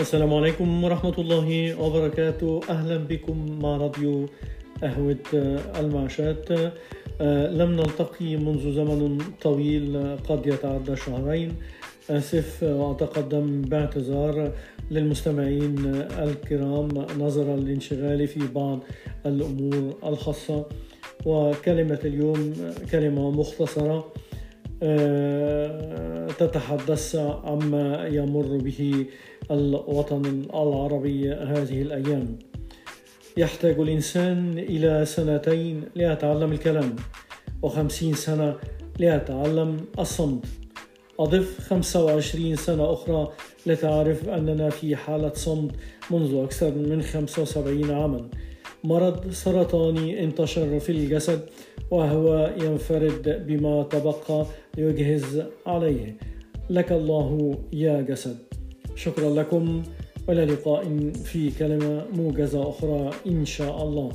السلام عليكم ورحمة الله وبركاته. أهلا بكم مع راديو قهوة المعشات. لم نلتقي منذ زمن طويل قد يتعدى شهرين. آسف وأتقدم باعتذار للمستمعين الكرام نظرا لانشغالي في بعض الأمور الخاصة. وكلمة اليوم كلمة مختصرة. تتحدث عما يمر به الوطن العربي هذه الأيام؟ يحتاج الإنسان إلى سنتين ليتعلم الكلام وخمسين سنة ليتعلم الصمت. أضف 25 سنة أخرى لتعرف أننا في حالة صمت منذ أكثر من 75 عاما. مرض سرطاني انتشر في الجسد وهو ينفرد بما تبقى ليجهز عليه. لك الله يا جسد. شكرا لكم والى لقاء في كلمة موجزة أخرى إن شاء الله.